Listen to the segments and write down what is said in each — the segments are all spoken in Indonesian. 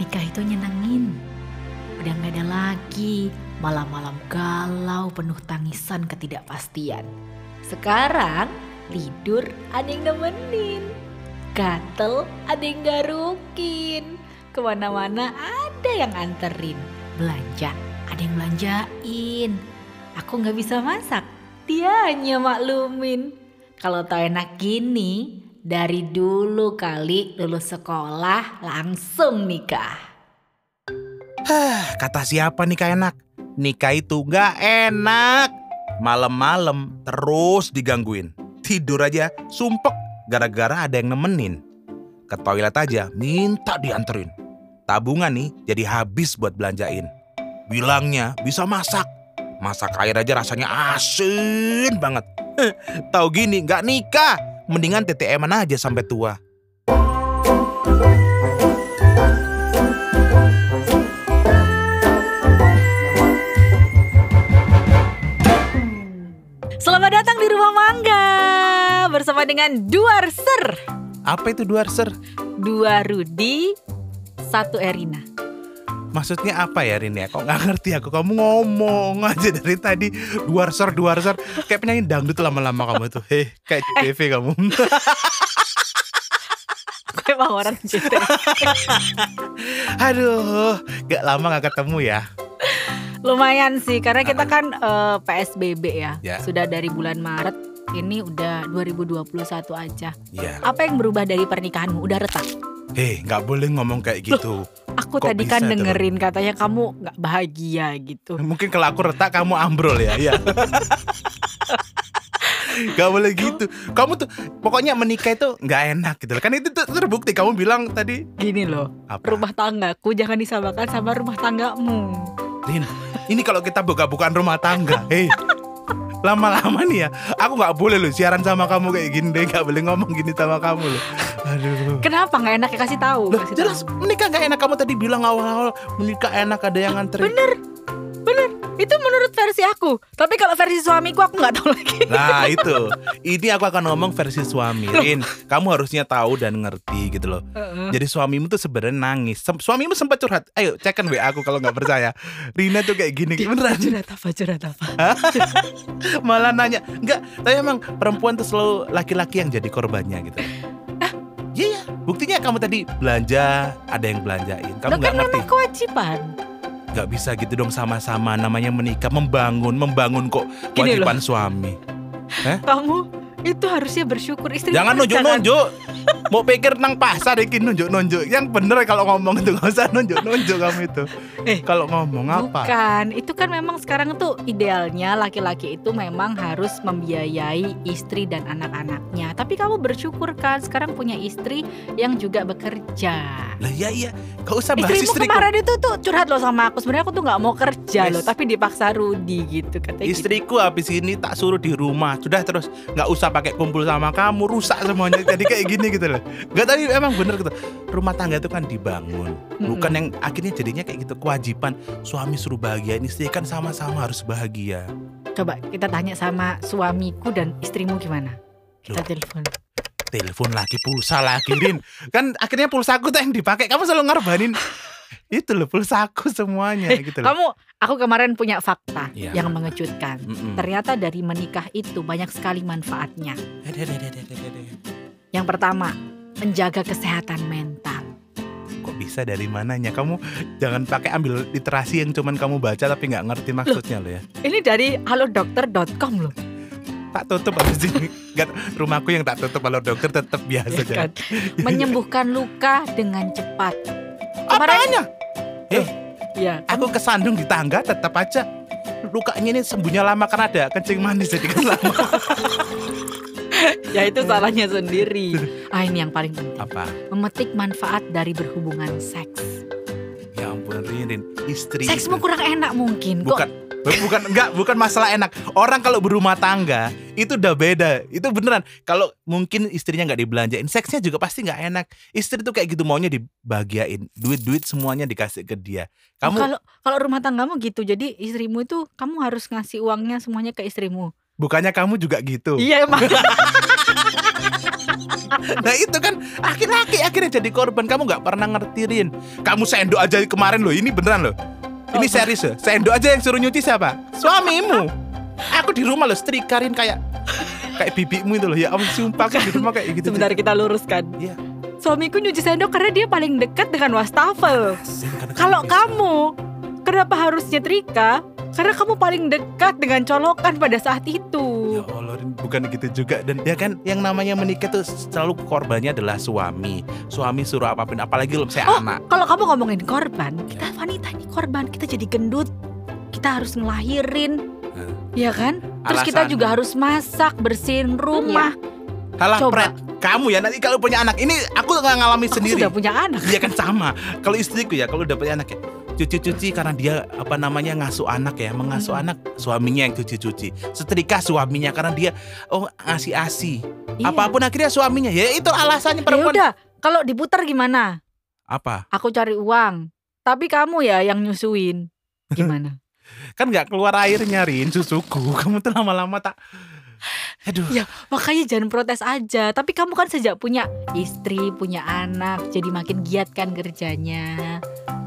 nikah itu nyenengin. Udah gak ada lagi malam-malam galau penuh tangisan ketidakpastian. Sekarang tidur ada yang nemenin. Gatel ada yang garukin. Ke mana-mana ada yang anterin. Belanja ada yang belanjain. Aku nggak bisa masak, dia hanya maklumin. Kalau tau enak gini, dari dulu kali lulus sekolah langsung nikah. Hah, kata siapa nikah enak? Nikah itu nggak enak. Malam-malam terus digangguin. Tidur aja sumpek gara-gara ada yang nemenin. Ke toilet aja minta dianterin. Tabungan nih jadi habis buat belanjain. Bilangnya bisa masak. Masak air aja rasanya asin banget. Tahu gini nggak nikah. Mendingan TTM aja sampai tua. Selamat datang di Rumah Mangga bersama dengan dua Ser. Apa itu duarser? Dua Rudi, satu Erina. Maksudnya apa ya Rin ya? Kok nggak ngerti aku? Kamu ngomong aja dari tadi duarser duarser kayak penyanyi dangdut lama-lama kamu tuh. Heh, kayak TV kamu. Gue emang orang JT. Aduh, gak lama gak ketemu ya. Lumayan sih karena kita kan eh, PSBB ya. Ya. Sudah dari bulan Maret ini udah 2021 aja. Ya. Apa yang berubah dari pernikahanmu? Udah retak. Hei, nggak boleh ngomong kayak gitu. Aku Kok tadi kan dengerin katanya kamu nggak bahagia gitu. Mungkin kalau aku retak kamu ambrol ya. Iya. Gak boleh gitu. Kamu tuh pokoknya menikah itu nggak enak gitu. Kan itu tuh terbukti kamu bilang tadi Gini loh, apa? rumah tanggaku jangan disamakan sama rumah tanggamu. Rin, ini kalau kita buka-bukaan rumah tangga, hei. Lama-lama nih ya, aku nggak boleh loh siaran sama kamu kayak gini deh, nggak boleh ngomong gini sama kamu loh. Aduh. Kenapa nggak enak ya kasih tahu? Loh, kasih jelas tahu. menikah nggak enak kamu tadi bilang awal-awal menikah enak ada yang nganterin. Bener, bener. Itu menurut versi aku. Tapi kalau versi suamiku aku nggak tahu lagi. Nah itu, ini aku akan ngomong versi suami. Rin, kamu harusnya tahu dan ngerti gitu loh. Heeh. Jadi suamimu tuh sebenarnya nangis. Sem- Suamimu sempat curhat. Ayo cekan WA aku kalau nggak percaya. Rina tuh kayak gini. Beneran. Curhat apa? Curhat apa? Malah nanya. Enggak, tapi emang perempuan tuh selalu laki-laki yang jadi korbannya gitu. Iya, iya. Buktinya kamu tadi belanja, ada yang belanjain. Kamu nggak kan ngerti. memang kewajiban. Nggak bisa gitu dong sama-sama. Namanya menikah, membangun, membangun kok kewajiban suami. Kamu itu harusnya bersyukur istri. Jangan kan- nunjuk-nunjuk. Mau pikir nang pasar iki nunjuk-nunjuk. Yang bener kalau ngomong itu nggak usah nunjuk-nunjuk kamu itu. Eh, kalau ngomong apa? Bukan, itu kan memang sekarang tuh idealnya laki-laki itu memang harus membiayai istri dan anak-anaknya. Tapi kamu bersyukur kan sekarang punya istri yang juga bekerja. Lah iya iya, gak usah bahas Istrimu istriku. kemarin itu tuh curhat loh sama aku. Sebenarnya aku tuh nggak mau kerja Yes. loh, tapi dipaksa Rudi gitu katanya. gitu. Istriku habis ini tak suruh di rumah. Sudah terus nggak usah pakai kumpul sama kamu, rusak semuanya. Jadi kayak gini gitu loh. Gak tapi emang bener gitu. Rumah tangga itu kan dibangun, bukan yang akhirnya jadinya kayak gitu kewajiban suami suruh bahagia, istri kan sama-sama harus bahagia. Coba kita tanya sama suamiku dan istrimu gimana? Kita Loh. telepon. Telepon lagi, pulsa lagi, Rin. Kan akhirnya pulsaku tuh yang dipakai. Kamu selalu ngorbanin itu loh pulsaku semuanya Eh, gitu loh. kamu, aku kemarin punya fakta Iya. yang mengejutkan. Mm-mm. Ternyata dari menikah itu banyak sekali manfaatnya. Eh. Yang pertama, menjaga kesehatan mental. Kok bisa dari mananya? Kamu jangan pakai ambil literasi yang cuman kamu baca tapi nggak ngerti maksudnya loh ya. Ini dari halodokter.com loh. Tak tutup abis ini. Gak, rumahku yang tak tutup kalau dokter tetap biasa Ya kan? Menyembuhkan luka dengan cepat. Kemarin Apanya? Eh, ya, aku kesandung di tangga tetap aja. Lukanya ini sembuhnya lama karena ada kencing manis jadi kan lama. ya itu salahnya sendiri. Ah ini yang paling penting. Apa? Memetik manfaat dari berhubungan seks. Rin, istri. Seksmu itu. kurang enak mungkin. Kok Bukan bukan enggak bukan masalah enak. Orang kalau berumah tangga itu udah beda. Itu beneran. Kalau mungkin istrinya nggak dibelanjain, seksnya juga pasti nggak enak. Istri tuh kayak gitu maunya dibahagiain, duit-duit semuanya dikasih ke dia. Kamu kalau kalau rumah tanggamu gitu, jadi istrimu itu kamu harus ngasih uangnya semuanya ke istrimu. Bukannya kamu juga gitu? Iya emang. Nah itu kan laki-laki akhirnya jadi korban. Kamu nggak pernah ngertiin. Kamu sendok aja kemarin loh. Ini beneran loh. Ini Oh, serius loh. Sendok aja yang suruh nyuci siapa? Suamimu. Aku di rumah loh setrikarin kayak kayak bibimu itu loh. Ya ampun sumpah aku di rumah kayak gitu. Sebentar kita luruskan. Iya. Suamiku nyuci sendok karena dia paling dekat dengan wastafel. Kalau kamu kamu, kenapa harus nyetrika? Karena kamu paling dekat dengan colokan pada saat Ya itu. Allah, Rin, bukan gitu juga dan ya kan yang namanya menikah tuh selalu korbannya adalah suami. Suami suruh apa pun, apalagi kalau saya Oh, anak. kalau kamu ngomongin korban, kita wanita ini korban, kita jadi gendut. Kita harus ngelahirin, Hmm. ya kan? Terus kita Alasan. juga harus masak, bersihin rumah. Halah, Coba. Pret, kamu ya nanti kalau punya anak ini aku nggak ngalami Aku sendiri. sudah punya anak. Iya kan sama. Kalau istriku ya kalau udah punya anak ya cuci-cuci karena dia apa namanya ngasuh anak ya mengasuh Hmm. anak suaminya yang cuci-cuci setrika suaminya karena dia oh ngasih asi Iya. apa pun akhirnya suaminya ya itu alasannya Ya perempuan udah, kalau diputar gimana? apa Aku cari uang, tapi kamu ya yang nyusuin. Gimana? kan nggak keluar airnya Rin susuku kamu tuh lama-lama tak aduh Ya. Makanya jangan protes aja. Tapi kamu kan sejak punya istri, punya anak, jadi makin giat kan kerjanya.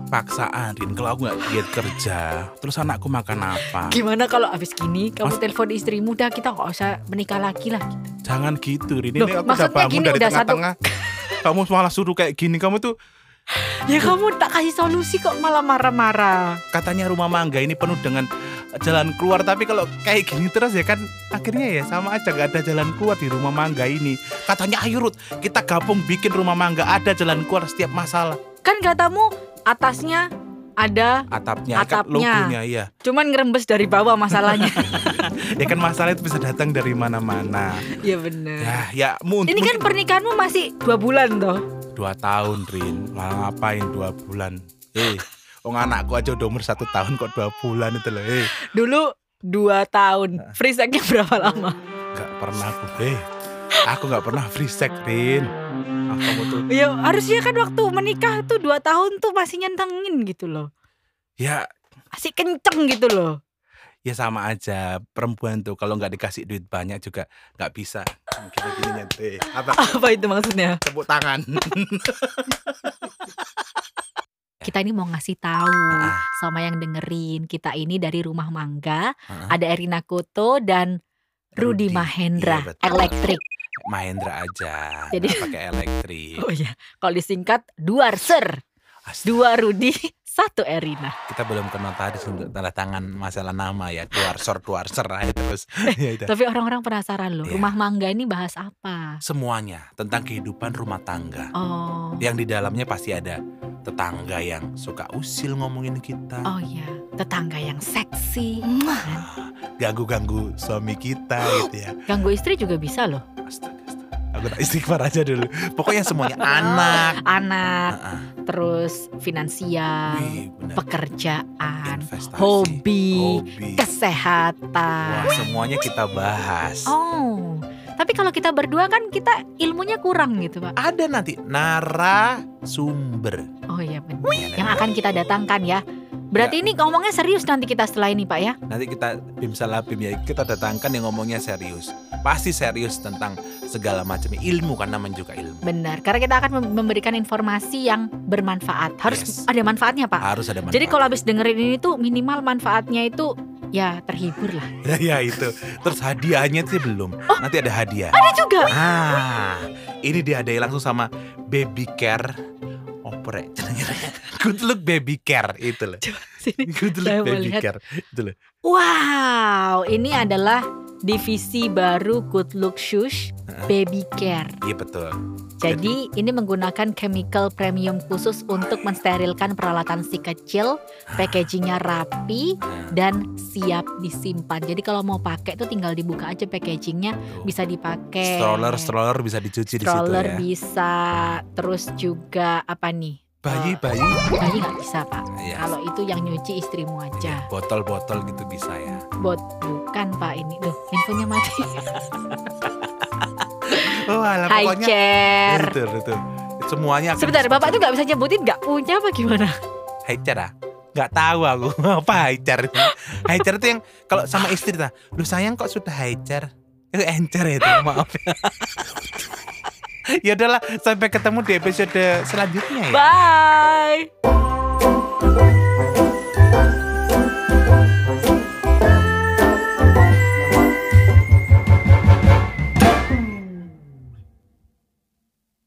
Paksaan Rin. Kalau aku nggak giat kerja terus anakku makan apa? Gimana kalau abis gini kamu Mas- telepon istrimu, udah kita nggak usah menikah lagi lah. jangan gitu Rin. Loh, ini aku udah bangun dari udah satu- tengah-tengah. Kamu malah suruh kayak gini kamu tuh Ya kamu tak kasih solusi kok malah marah-marah. katanya rumah mangga ini penuh dengan jalan keluar tapi kalau kayak gini terus ya kan akhirnya ya sama aja gak ada jalan keluar di rumah mangga ini. Katanya ayo Rut kita gabung bikin rumah mangga ada jalan keluar setiap masalah. Kan katamu atasnya ada, atapnya, Atapnya. logonya iya cuman ngerembes dari bawah masalahnya. ya kan masalah itu bisa datang dari mana-mana Iya bener. ya ya mu- Ini kan mungkin pernikahanmu masih dua bulan toh. dua tahun Rin malah ngapain dua bulan eh Oh anakku aja udah umur satu tahun kok dua bulan itu loh eh Dulu dua tahun. Free sex-nya berapa lama? nggak pernah aku eh aku nggak pernah free sex Rin kamu tuh Ya harusnya kan waktu menikah tuh dua tahun tuh masih nyentengin gitu loh. ya Masih kenceng gitu loh. ya sama aja perempuan tuh kalau nggak dikasih duit banyak juga nggak bisa gini gini nyente apa Apa itu maksudnya? tepuk tangan Kita ini mau ngasih tahu Ah. sama yang dengerin. Kita ini dari Rumah Mangga. Heeh. Ada Erina Koto dan Rudi Rudi. Mahendra. Iya, betul. Mahendra aja Jadi- pakai elektrik Oh iya. Kalau disingkat Duarser. Astaga, Dua Rudi, satu Erina. kita belum kenal tadi untuk tanda tangan masalah nama ya duarsor duarser aja terus ya udah. Tapi orang-orang penasaran loh. Iya. Rumah Mangga ini bahas apa? semuanya tentang kehidupan rumah tangga Oh. yang di dalamnya pasti ada tetangga yang suka usil ngomongin kita Oh iya, tetangga yang seksi. ganggu-ganggu suami kita gitu ya Ganggu istri juga bisa loh. Tak istighfar aja dulu. Pokoknya semuanya anak. Anak, Heeh. terus finansial, Wih, pekerjaan, Investasi, hobi, hobi. kesehatan. Wah, semuanya kita bahas. Oh, tapi kalau kita berdua kan kita ilmunya kurang gitu pak. Ada nanti narasumber. Oh iya benar. Ya, Yang akan kita datangkan ya. Berarti ini ngomongnya serius nanti kita setelah ini pak ya. Nanti kita bim salah bim ya kita datangkan yang ngomongnya serius. Pasti serius tentang segala macam ilmu kan namanya juga ilmu. Benar, karena kita akan mem- memberikan informasi yang bermanfaat. Harus Yes. ada manfaatnya pak. Harus ada manfaat. Jadi kalau habis dengerin ini tuh minimal manfaatnya itu ya terhibur lah. ya, ya itu. Terus hadiahnya sih belum. Nanti ada hadiah. Ada juga. Ah, ini dihadiahi langsung sama baby care. Oprek, good look baby care itu loh. Sini. Good look baby lihat. care itu loh. Wow, ini adalah divisi baru Good Look Shush Baby Care. Iya betul. Jadi ini menggunakan chemical premium khusus untuk mensterilkan peralatan si kecil, packagingnya rapi Nah, dan siap disimpan. Jadi kalau mau pakai tuh tinggal dibuka aja packagingnya, bisa dipakai. stroller stroller bisa dicuci di situ Stroller ya. bisa, terus juga apa nih? Bayi bayi. Bayi nggak bisa pak. Iya. Kalau itu yang nyuci istrimu aja. Botol-botol gitu bisa ya. Bot bukan pak ini. Duh, infonya mati. Oh, alah, High pokoknya chair. betul betul. Semuanya akan Sebentar, bapak tuh nggak bisa nyebutin nggak punya apa gimana? High chair ah. nggak tahu aku apa itu. Haicar itu yang kalau sama istri ta, lu sayang kok sudah haicar. Itu encer itu, maaf. ya udahlah sampai ketemu di episode selanjutnya ya. Bye.